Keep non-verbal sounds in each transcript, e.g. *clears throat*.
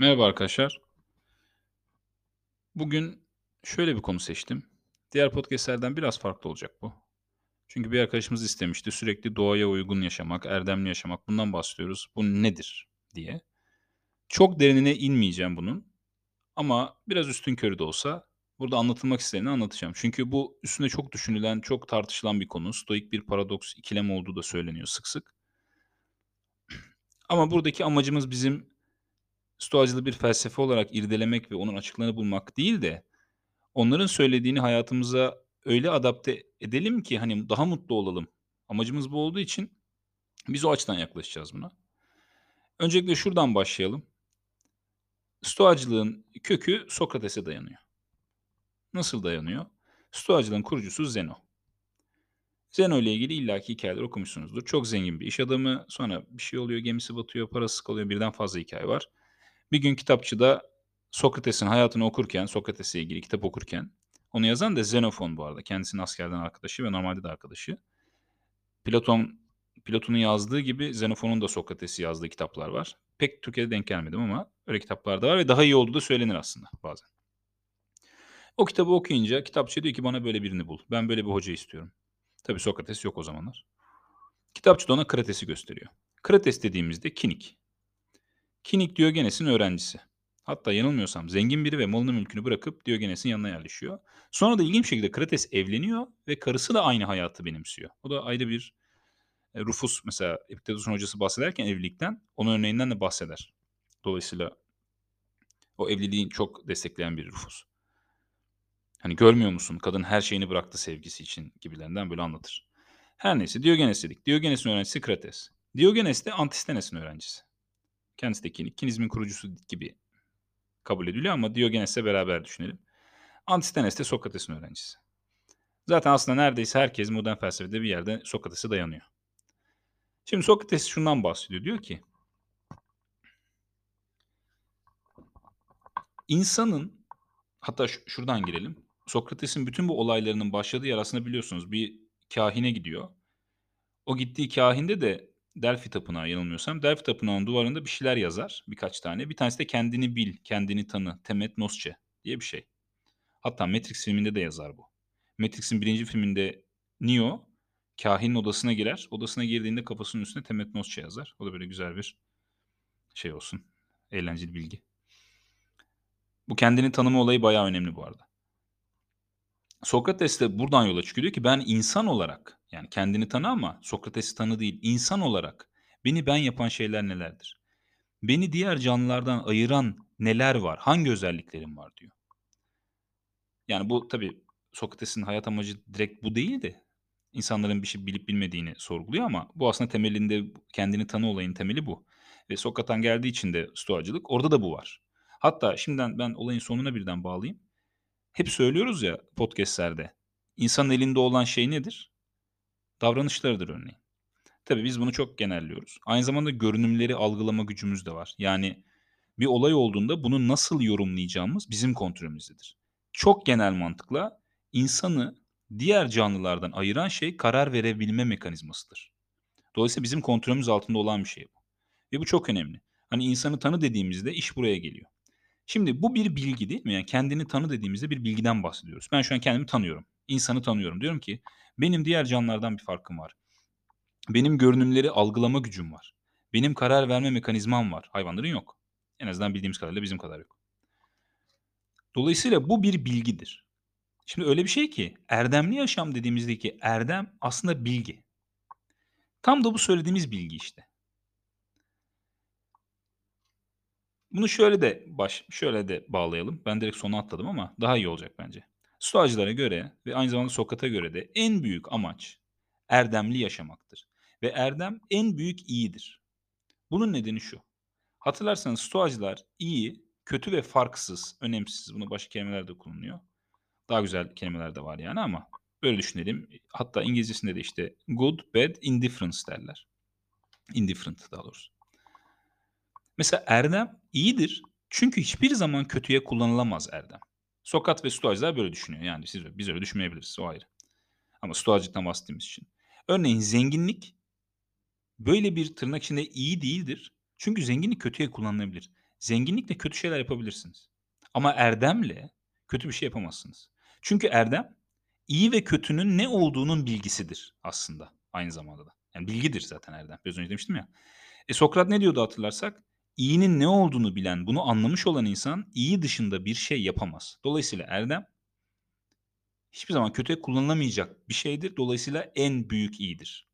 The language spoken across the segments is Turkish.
Merhaba arkadaşlar. Bugün şöyle bir konu seçtim. Diğer podcast'lerden biraz farklı olacak bu. Çünkü bir arkadaşımız istemişti. Sürekli doğaya uygun yaşamak, erdemli yaşamak bundan bahsediyoruz. Bu nedir diye. Çok derinine inmeyeceğim bunun. Ama biraz üstünkörü de olsa burada anlatılmak isteneni anlatacağım. Çünkü bu üstünde çok düşünülen, çok tartışılan bir konu. Stoik bir paradoks, ikilem olduğu da söyleniyor sık sık. Ama buradaki amacımız bizim Stoacılığı bir felsefe olarak irdelemek ve onun açıklarını bulmak değil de onların söylediğini hayatımıza öyle adapte edelim ki hani daha mutlu olalım. Amacımız bu olduğu için biz o açıdan yaklaşacağız buna. Öncelikle şuradan başlayalım. Stoacılığın kökü Sokrates'e dayanıyor. Nasıl dayanıyor? Stoacılığın kurucusu Zeno. Zeno ile ilgili illaki hikayeler okumuşsunuzdur. Çok zengin bir iş adamı. Sonra bir şey oluyor, gemisi batıyor, parası kalıyor. Birden fazla hikaye var. Bir gün kitapçıda Sokrates'in hayatını okurken, Sokrates'le ilgili kitap okurken, onu yazan da Xenofon bu arada. Kendisinin askerden arkadaşı ve normalde de arkadaşı. Platon Platon'un yazdığı gibi Xenofon'un da Sokrates'i yazdığı kitaplar var. Pek Türkiye'de denk gelmedim ama öyle kitaplar da var ve daha iyi olduğu da söylenir aslında bazen. O kitabı okuyunca kitapçı diyor ki bana böyle birini bul. Ben böyle bir hoca istiyorum. Tabii Sokrates yok o zamanlar. Kitapçı da ona Krates'i gösteriyor. Krates dediğimizde Kinik. Kinik Diyogenes'in öğrencisi. Hatta yanılmıyorsam zengin biri ve malını mülkünü bırakıp Diyogenes'in yanına yerleşiyor. Sonra da ilginç bir şekilde Krates evleniyor ve karısı da aynı hayatı benimsiyor. O da ayrı bir e, Rufus mesela Epiktetos'un hocası bahsederken evlilikten onun örneğinden de bahseder. Dolayısıyla o evliliğin çok destekleyen bir Rufus. Hani görmüyor musun kadın her şeyini bıraktı sevgisi için gibilerinden böyle anlatır. Her neyse Diyogenes dedik. Diyogenes'in öğrencisi Krates. Diyogenes de Antistenes'in öğrencisi. Kendisi de kinizmin kurucusu gibi kabul ediliyor ama Diyogenes'le beraber düşünelim. Antistenes de Sokrates'in öğrencisi. Zaten aslında neredeyse herkes modern felsefede bir yerde Sokrates'e dayanıyor. Şimdi Sokrates şundan bahsediyor. Diyor ki insanın hatta şuradan girelim. Sokrates'in bütün bu olaylarının başladığı yer aslında biliyorsunuz bir kahine gidiyor. O gittiği kahinde de Delphi Tapınağı yanılmıyorsam. Delphi Tapınağı'nın duvarında bir şeyler yazar birkaç tane. Bir tanesi de kendini bil, kendini tanı, temet nosce diye bir şey. Hatta Matrix filminde de yazar bu. Matrix'in birinci filminde Neo kahinin odasına girer. Odasına girdiğinde kafasının üstüne temet nosce yazar. O da böyle güzel bir şey olsun. Eğlenceli bilgi. Bu kendini tanıma olayı bayağı önemli bu arada. Sokrates de buradan yola çıkıyor. Diyor ki ben insan olarak yani kendini tanı ama Sokrates'i tanı değil. İnsan olarak beni ben yapan şeyler nelerdir? Beni diğer canlılardan ayıran neler var? Hangi özelliklerim var diyor. Yani bu tabii Sokrates'in hayat amacı direkt bu değil de insanların bir şey bilip bilmediğini sorguluyor ama bu aslında temelinde kendini tanı olayın temeli bu. Ve Sokrat'tan geldiği için de stoacılık orada da bu var. Hatta şimdiden ben olayın sonuna birden bağlayayım. Hep söylüyoruz ya podcastlerde. İnsanın elinde olan şey nedir? Davranışlarıdır örneğin. Tabii biz bunu çok genelliyoruz. Aynı zamanda görünümleri algılama gücümüz de var. Yani bir olay olduğunda bunu nasıl yorumlayacağımız bizim kontrolümüzdedir. Çok genel mantıkla insanı diğer canlılardan ayıran şey karar verebilme mekanizmasıdır. Dolayısıyla bizim kontrolümüz altında olan bir şey bu. Ve bu çok önemli. Hani insanı tanı dediğimizde iş buraya geliyor. Şimdi bu bir bilgi değil mi? Yani kendini tanı dediğimizde bir bilgiden bahsediyoruz. Ben şu an kendimi tanıyorum. İnsanı tanıyorum. Diyorum ki benim diğer canlılardan bir farkım var. Benim görünümleri algılama gücüm var. Benim karar verme mekanizmam var. Hayvanların yok. En azından bildiğimiz kadarıyla bizim kadar yok. Dolayısıyla bu bir bilgidir. Şimdi öyle bir şey ki erdemli yaşam dediğimizdeki erdem aslında bilgi. Tam da bu söylediğimiz bilgi işte. Bunu şöyle de baş şöyle de bağlayalım. Ben direkt sona atladım ama daha iyi olacak bence. Stoacılara göre ve aynı zamanda Sokrat'a göre de en büyük amaç erdemli yaşamaktır. Ve erdem en büyük iyidir. Bunun nedeni şu. Hatırlarsanız Stoacılar iyi, kötü ve farksız, önemsiz. Bunu başka kelimelerde kullanılıyor. Daha güzel kelimeler de var yani ama böyle düşünelim. Hatta İngilizcesinde de işte good, bad, indifference derler. Indifferent daha doğrusu. Mesela erdem iyidir. Çünkü hiçbir zaman kötüye kullanılamaz erdem. Sokrat ve Stoacılar böyle düşünüyor. Yani siz, biz öyle düşünmeyebiliriz. O ayrı. Ama Stoacılıktan bahsettiğimiz için. Örneğin zenginlik böyle bir tırnak içinde iyi değildir. Çünkü zenginlik kötüye kullanılabilir. Zenginlikle kötü şeyler yapabilirsiniz. Ama erdemle kötü bir şey yapamazsınız. Çünkü erdem iyi ve kötünün ne olduğunun bilgisidir aslında aynı zamanda da. Yani bilgidir zaten erdem. Biraz önce demiştim ya. E Sokrat ne diyordu hatırlarsak? İyinin ne olduğunu bilen, bunu anlamış olan insan iyi dışında bir şey yapamaz. Dolayısıyla erdem hiçbir zaman kötüye kullanılamayacak bir şeydir. Dolayısıyla en büyük iyidir.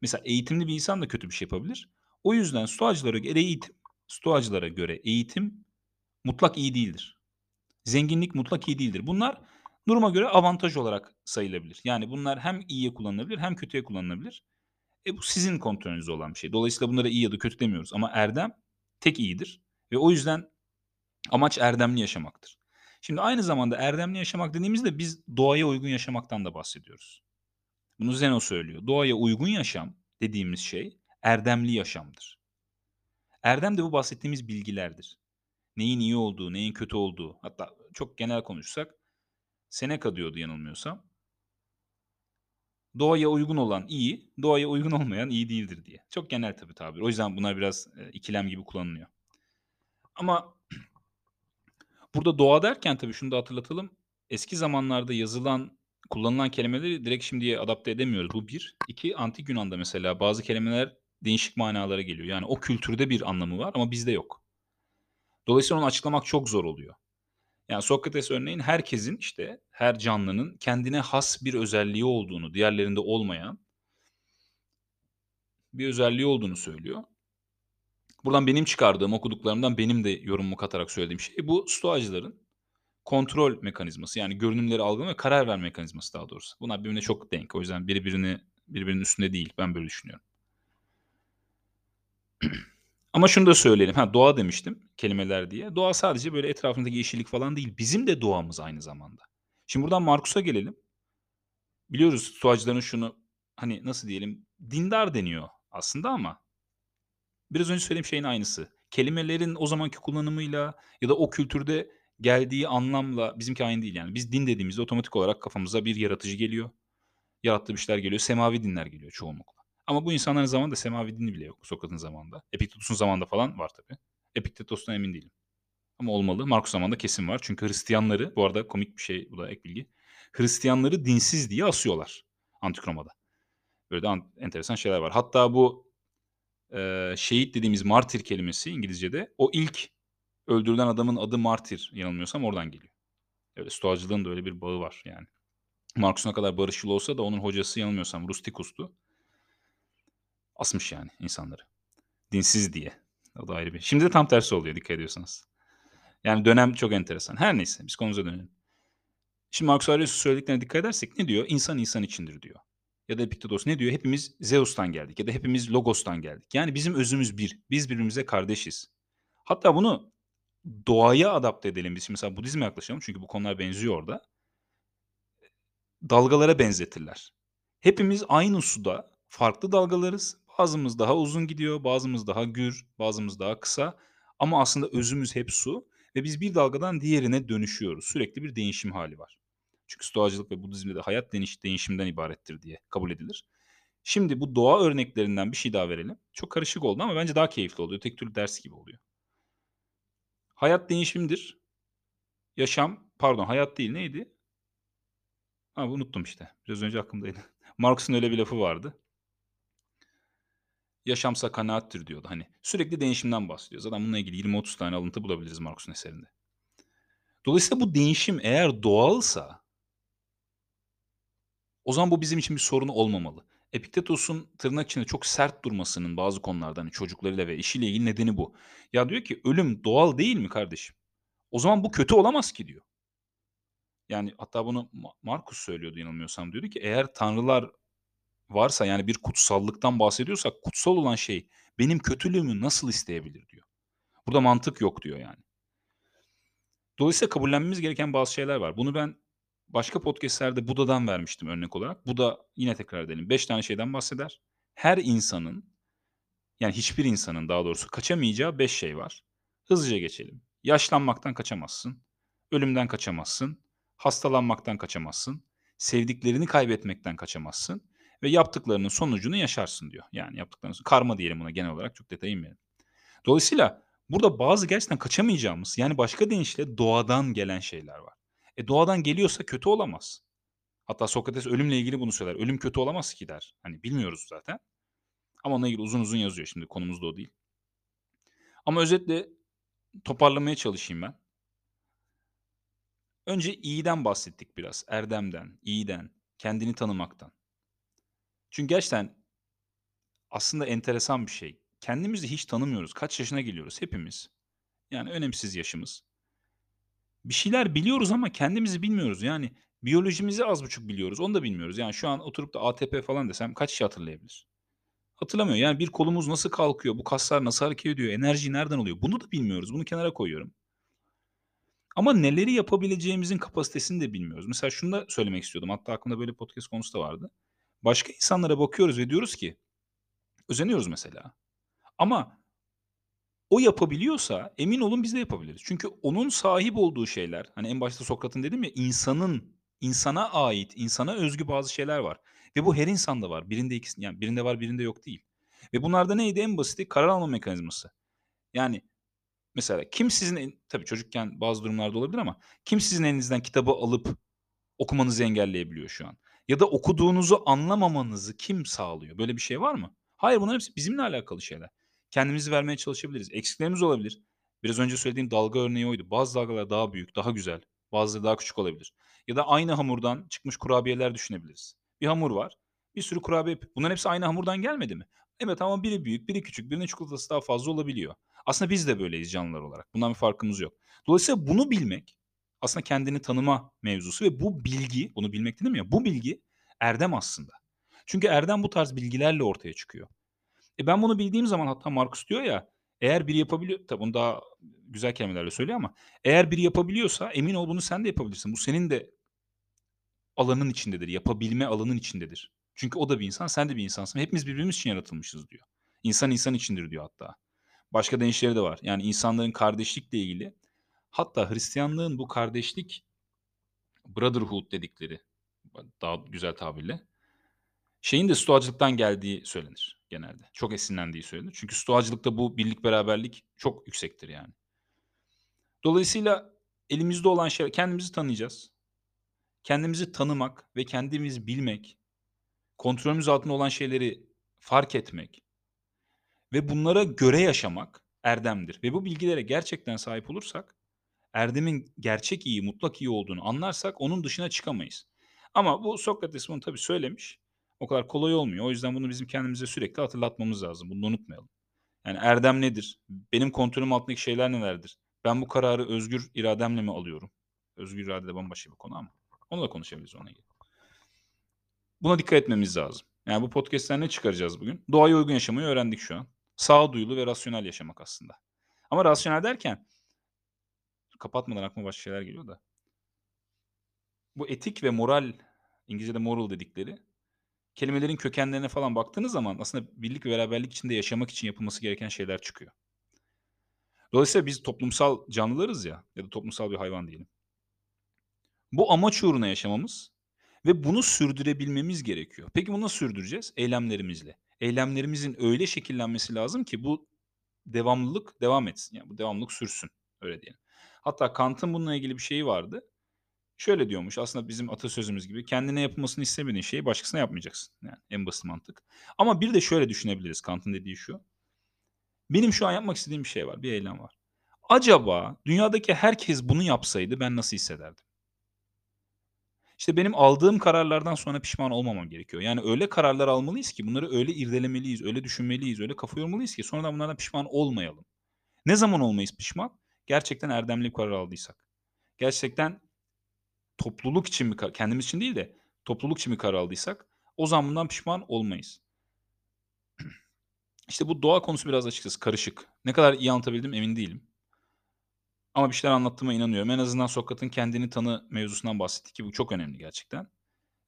Mesela eğitimli bir insan da kötü bir şey yapabilir. O yüzden stoacılara göre eğitim, stoacılara göre eğitim mutlak iyi değildir. Zenginlik mutlak iyi değildir. Bunlar duruma göre avantaj olarak sayılabilir. Yani bunlar hem iyiye kullanılabilir hem kötüye kullanılabilir. E bu sizin kontrolünüzde olan bir şey. Dolayısıyla bunlara iyi ya da kötü demiyoruz. Ama erdem tek iyidir. Ve o yüzden amaç erdemli yaşamaktır. Şimdi aynı zamanda erdemli yaşamak dediğimizde biz doğaya uygun yaşamaktan da bahsediyoruz. Bunu Zeno söylüyor. Doğaya uygun yaşam dediğimiz şey erdemli yaşamdır. Erdem de bu bahsettiğimiz bilgilerdir. Neyin iyi olduğu, neyin kötü olduğu. Hatta çok genel konuşsak Seneca diyordu yanılmıyorsam. Doğaya uygun olan iyi, doğaya uygun olmayan iyi değildir diye. Çok genel tabii tabir. O yüzden bunlar biraz e, ikilem gibi kullanılıyor. Ama *clears throat* burada doğa derken tabii şunu da hatırlatalım. Eski zamanlarda yazılan, kullanılan kelimeleri direkt şimdiye adapte edemiyoruz. Bu bir. İki, antik Yunan'da mesela bazı kelimeler değişik manalara geliyor. Yani o kültürde bir anlamı var ama bizde yok. Dolayısıyla onu açıklamak çok zor oluyor. Yani Sokrates örneğin herkesin işte her canlının kendine has bir özelliği olduğunu, diğerlerinde olmayan bir özelliği olduğunu söylüyor. Buradan benim çıkardığım, okuduklarımdan benim de yorumumu katarak söylediğim şey bu stoacıların kontrol mekanizması. Yani görünümleri algılama ve karar verme mekanizması daha doğrusu. Bunlar birbirine çok denk. O yüzden biri birini birbirinin üstünde değil. Ben böyle düşünüyorum. *clears throat* Ama şunu da söyleyelim. Ha doğa demiştim kelimeler diye. Doğa sadece böyle etrafındaki yeşillik falan değil. Bizim de doğamız aynı zamanda. Şimdi buradan Markus'a gelelim. Biliyoruz stoacıların şunu hani nasıl diyelim dindar deniyor aslında ama biraz önce söylediğim şeyin aynısı. Kelimelerin o zamanki kullanımıyla ya da o kültürde geldiği anlamla bizimki aynı değil yani. Biz din dediğimizde otomatik olarak kafamıza bir yaratıcı geliyor. Yarattığı bir şeyler geliyor. Semavi dinler geliyor çoğunlukla. Ama bu insanların zamanında semavi dini bile yok Sokrat'ın zamanında. Epiktetos'un zamanında falan var tabii. Epiktetos'tan emin değilim. Ama olmalı. Markus zamanında kesin var. Çünkü Hristiyanları, bu arada komik bir şey bu da ek bilgi. Hristiyanları dinsiz diye asıyorlar Antik Roma'da. Böyle de enteresan şeyler var. Hatta bu e, şehit dediğimiz martir kelimesi İngilizce'de o ilk öldürülen adamın adı martir yanılmıyorsam oradan geliyor. Öyle stoacılığın da öyle bir bağı var yani. Markus'un ne kadar barışçıl olsa da onun hocası yanılmıyorsam Rustikus'tu. Asmış yani insanları. Dinsiz diye. O da ayrı bir. Şimdi de tam tersi oluyor dikkat ediyorsanız. Yani dönem çok enteresan. Her neyse biz konumuza dönelim. Şimdi Marcus Aurelius'un söylediklerine dikkat edersek ne diyor? İnsan insan içindir diyor. Ya da Epiktetos ne diyor? Hepimiz Zeus'tan geldik ya da hepimiz Logos'tan geldik. Yani bizim özümüz bir. Biz birbirimize kardeşiz. Hatta bunu doğaya adapte edelim. Biz şimdi mesela Budizm'e yaklaşalım çünkü bu konular benziyor orada. Dalgalara benzetirler. Hepimiz aynı suda farklı dalgalarız. Bazımız daha uzun gidiyor, bazımız daha gür, bazımız daha kısa. Ama aslında özümüz hep su ve biz bir dalgadan diğerine dönüşüyoruz. Sürekli bir değişim hali var. Çünkü stoacılık ve Budizm'de de hayat değiş değişimden ibarettir diye kabul edilir. Şimdi bu doğa örneklerinden bir şey daha verelim. Çok karışık oldu ama bence daha keyifli oluyor. Tek türlü ders gibi oluyor. Hayat değişimdir. Yaşam, pardon hayat değil neydi? Ha unuttum işte. Biraz önce aklımdaydı. *laughs* Marx'ın öyle bir lafı vardı yaşamsa kanaattir diyordu. Hani sürekli değişimden bahsediyor. Zaten bununla ilgili 20-30 tane alıntı bulabiliriz Marx'un eserinde. Dolayısıyla bu değişim eğer doğalsa o zaman bu bizim için bir sorun olmamalı. Epiktetos'un tırnak içinde çok sert durmasının bazı konularda hani çocuklarıyla ve işiyle ilgili nedeni bu. Ya diyor ki ölüm doğal değil mi kardeşim? O zaman bu kötü olamaz ki diyor. Yani hatta bunu Markus söylüyordu yanılmıyorsam diyordu ki eğer tanrılar varsa yani bir kutsallıktan bahsediyorsak kutsal olan şey benim kötülüğümü nasıl isteyebilir diyor. Burada mantık yok diyor yani. Dolayısıyla kabullenmemiz gereken bazı şeyler var. Bunu ben başka podcastlerde Buda'dan vermiştim örnek olarak. Buda yine tekrar edelim. Beş tane şeyden bahseder. Her insanın yani hiçbir insanın daha doğrusu kaçamayacağı beş şey var. Hızlıca geçelim. Yaşlanmaktan kaçamazsın. Ölümden kaçamazsın. Hastalanmaktan kaçamazsın. Sevdiklerini kaybetmekten kaçamazsın ve yaptıklarının sonucunu yaşarsın diyor. Yani yaptıklarının karma diyelim buna genel olarak çok detay inmeyelim. Dolayısıyla Burada bazı gerçekten kaçamayacağımız, yani başka deyişle doğadan gelen şeyler var. E, doğadan geliyorsa kötü olamaz. Hatta Sokrates ölümle ilgili bunu söyler. "Ölüm kötü olamaz ki." der. Hani bilmiyoruz zaten ama onunla ilgili uzun uzun yazıyor. Şimdi konumuz da o değil. Ama özetle toparlamaya çalışayım ben. Önce iyiden bahsettik biraz. Erdemden, iyiden, kendini tanımaktan. Çünkü gerçekten aslında enteresan bir şey. Kendimizi hiç tanımıyoruz. Kaç yaşına geliyoruz hepimiz. Yani önemsiz yaşımız. Bir şeyler biliyoruz ama kendimizi bilmiyoruz. Yani biyolojimizi az buçuk biliyoruz. Onu da bilmiyoruz. Yani şu an oturup da ATP falan desem kaç kişi hatırlayabilir? Hatırlamıyor. Yani bir kolumuz nasıl kalkıyor, bu kaslar nasıl hareket ediyor, enerji nereden oluyor? Bunu da bilmiyoruz. Bunu kenara koyuyorum. Ama neleri yapabileceğimizin kapasitesini de bilmiyoruz. Mesela şunu da söylemek istiyordum. Hatta aklımda böyle podcast konusu da vardı. Başka insanlara bakıyoruz ve diyoruz ki özeniyoruz mesela. Ama o yapabiliyorsa emin olun biz de yapabiliriz. Çünkü onun sahip olduğu şeyler, hani en başta Sokrat'ın dedim ya insanın, insana ait, insana özgü bazı şeyler var. Ve bu her insanda var. Birinde ikisi, yani birinde var birinde yok değil. Ve bunlarda neydi? En basiti karar alma mekanizması. Yani mesela kim sizin, tabii çocukken bazı durumlarda olabilir ama kim sizin elinizden kitabı alıp okumanızı engelleyebiliyor şu an? Ya da okuduğunuzu anlamamanızı kim sağlıyor? Böyle bir şey var mı? Hayır bunlar hepsi bizimle alakalı şeyler. Kendimizi vermeye çalışabiliriz. Eksiklerimiz olabilir. Biraz önce söylediğim dalga örneği oydu. Bazı dalgalar daha büyük, daha güzel. Bazıları daha küçük olabilir. Ya da aynı hamurdan çıkmış kurabiyeler düşünebiliriz. Bir hamur var. Bir sürü kurabiye. Bunların hepsi aynı hamurdan gelmedi mi? Evet ama biri büyük, biri küçük. Birinin çikolatası daha fazla olabiliyor. Aslında biz de böyleyiz canlılar olarak. Bundan bir farkımız yok. Dolayısıyla bunu bilmek aslında kendini tanıma mevzusu ve bu bilgi, bunu bilmek dedim ya, bu bilgi erdem aslında. Çünkü erdem bu tarz bilgilerle ortaya çıkıyor. E ben bunu bildiğim zaman hatta Marcus diyor ya eğer biri yapabiliyor tabii bunu daha güzel kelimelerle söylüyor ama eğer biri yapabiliyorsa emin ol bunu sen de yapabilirsin. Bu senin de alanın içindedir. Yapabilme alanın içindedir. Çünkü o da bir insan, sen de bir insansın. Hepimiz birbirimiz için yaratılmışız diyor. İnsan insan içindir diyor hatta. Başka deyişleri de var. Yani insanların kardeşlikle ilgili hatta Hristiyanlığın bu kardeşlik brotherhood dedikleri daha güzel tabirle şeyin de stoacılıktan geldiği söylenir genelde. Çok esinlendiği söylenir. Çünkü stoacılıkta bu birlik beraberlik çok yüksektir yani. Dolayısıyla elimizde olan şey kendimizi tanıyacağız. Kendimizi tanımak ve kendimizi bilmek, kontrolümüz altında olan şeyleri fark etmek ve bunlara göre yaşamak erdemdir. Ve bu bilgilere gerçekten sahip olursak, erdemin gerçek iyi, mutlak iyi olduğunu anlarsak onun dışına çıkamayız. Ama bu Sokrates bunu tabii söylemiş. O kadar kolay olmuyor. O yüzden bunu bizim kendimize sürekli hatırlatmamız lazım. Bunu unutmayalım. Yani erdem nedir? Benim kontrolüm altındaki şeyler nelerdir? Ben bu kararı özgür irademle mi alıyorum? Özgür irade de bambaşka bir konu ama. Onu da konuşabiliriz ona ilgili. Buna dikkat etmemiz lazım. Yani bu podcast'ten ne çıkaracağız bugün? Doğaya uygun yaşamayı öğrendik şu an. Sağduyulu ve rasyonel yaşamak aslında. Ama rasyonel derken kapatmadan aklıma başka şeyler geliyor da. Bu etik ve moral, İngilizce'de moral dedikleri kelimelerin kökenlerine falan baktığınız zaman aslında birlik ve beraberlik içinde yaşamak için yapılması gereken şeyler çıkıyor. Dolayısıyla biz toplumsal canlılarız ya ya da toplumsal bir hayvan diyelim. Bu amaç uğruna yaşamamız ve bunu sürdürebilmemiz gerekiyor. Peki bunu nasıl sürdüreceğiz? Eylemlerimizle. Eylemlerimizin öyle şekillenmesi lazım ki bu devamlılık devam etsin. Yani bu devamlılık sürsün. Öyle diyelim. Hatta Kant'ın bununla ilgili bir şeyi vardı. Şöyle diyormuş aslında bizim atasözümüz gibi kendine yapılmasını istemediğin şeyi başkasına yapmayacaksın. Yani en basit mantık. Ama bir de şöyle düşünebiliriz Kant'ın dediği şu. Benim şu an yapmak istediğim bir şey var. Bir eylem var. Acaba dünyadaki herkes bunu yapsaydı ben nasıl hissederdim? İşte benim aldığım kararlardan sonra pişman olmamam gerekiyor. Yani öyle kararlar almalıyız ki bunları öyle irdelemeliyiz, öyle düşünmeliyiz, öyle kafa yormalıyız ki sonradan bunlardan pişman olmayalım. Ne zaman olmayız pişman? Gerçekten erdemli karar aldıysak. Gerçekten topluluk için mi kendimiz için değil de topluluk için mi karar aldıysak o zaman bundan pişman olmayız. *clears throat* İşte bu doğa konusu biraz açıkçası karışık. Ne kadar iyi anlatabildim emin değilim. Ama bir şeyler anlattığıma inanıyorum. En azından Sokrat'ın kendini tanı mevzusundan bahsetti ki bu çok önemli gerçekten.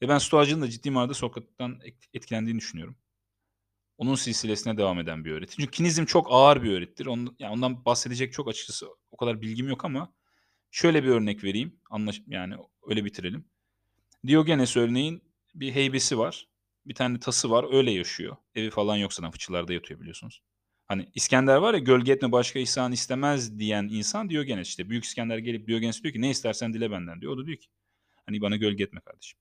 Ve ben Stoacılığın da ciddi manada Sokrat'tan etkilendiğini düşünüyorum. Onun silsilesine devam eden bir öğreti. Çünkü kinizm çok ağır bir öğretidir. Ondan, yani ondan bahsedecek çok açıkçası o kadar bilgim yok ama şöyle bir örnek vereyim. Anlaş yani öyle bitirelim. Diogenes örneğin bir heybesi var. Bir tane tası var. Öyle yaşıyor. Evi falan yok zaten fıçılarda yatıyor biliyorsunuz. Hani İskender var ya gölge etme başka ihsan istemez diyen insan Diyogenes işte. Büyük İskender gelip Diyogenes diyor ki ne istersen dile benden diyor. O da diyor ki hani bana gölge etme kardeşim.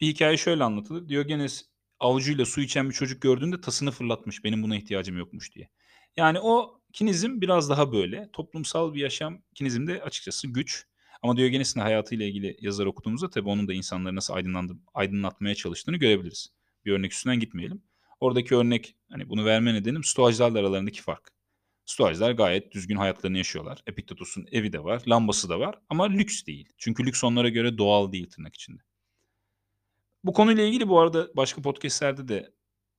Bir hikaye şöyle anlatılır. Diyogenes avucuyla su içen bir çocuk gördüğünde tasını fırlatmış. Benim buna ihtiyacım yokmuş diye. Yani o kinizm biraz daha böyle. Toplumsal bir yaşam kinizmde açıkçası güç. Ama Diyogenes'in hayatıyla ilgili yazılar okuduğumuzda tabii onun da insanları nasıl aydınlandı, aydınlatmaya çalıştığını görebiliriz. Bir örnek üstünden gitmeyelim. Oradaki örnek hani bunu verme nedenim stoacılarla aralarındaki fark. Stoacılar gayet düzgün hayatlarını yaşıyorlar. Epiktetos'un evi de var, lambası da var ama lüks değil. Çünkü lüks onlara göre doğal değil tırnak içinde. Bu konuyla ilgili bu arada başka podcast'lerde de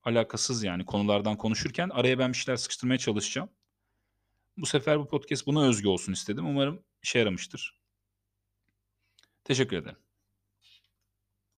alakasız yani konulardan konuşurken araya ben bir şeyler sıkıştırmaya çalışacağım. Bu sefer bu podcast buna özgü olsun istedim. Umarım işe yaramıştır. Teşekkür ederim.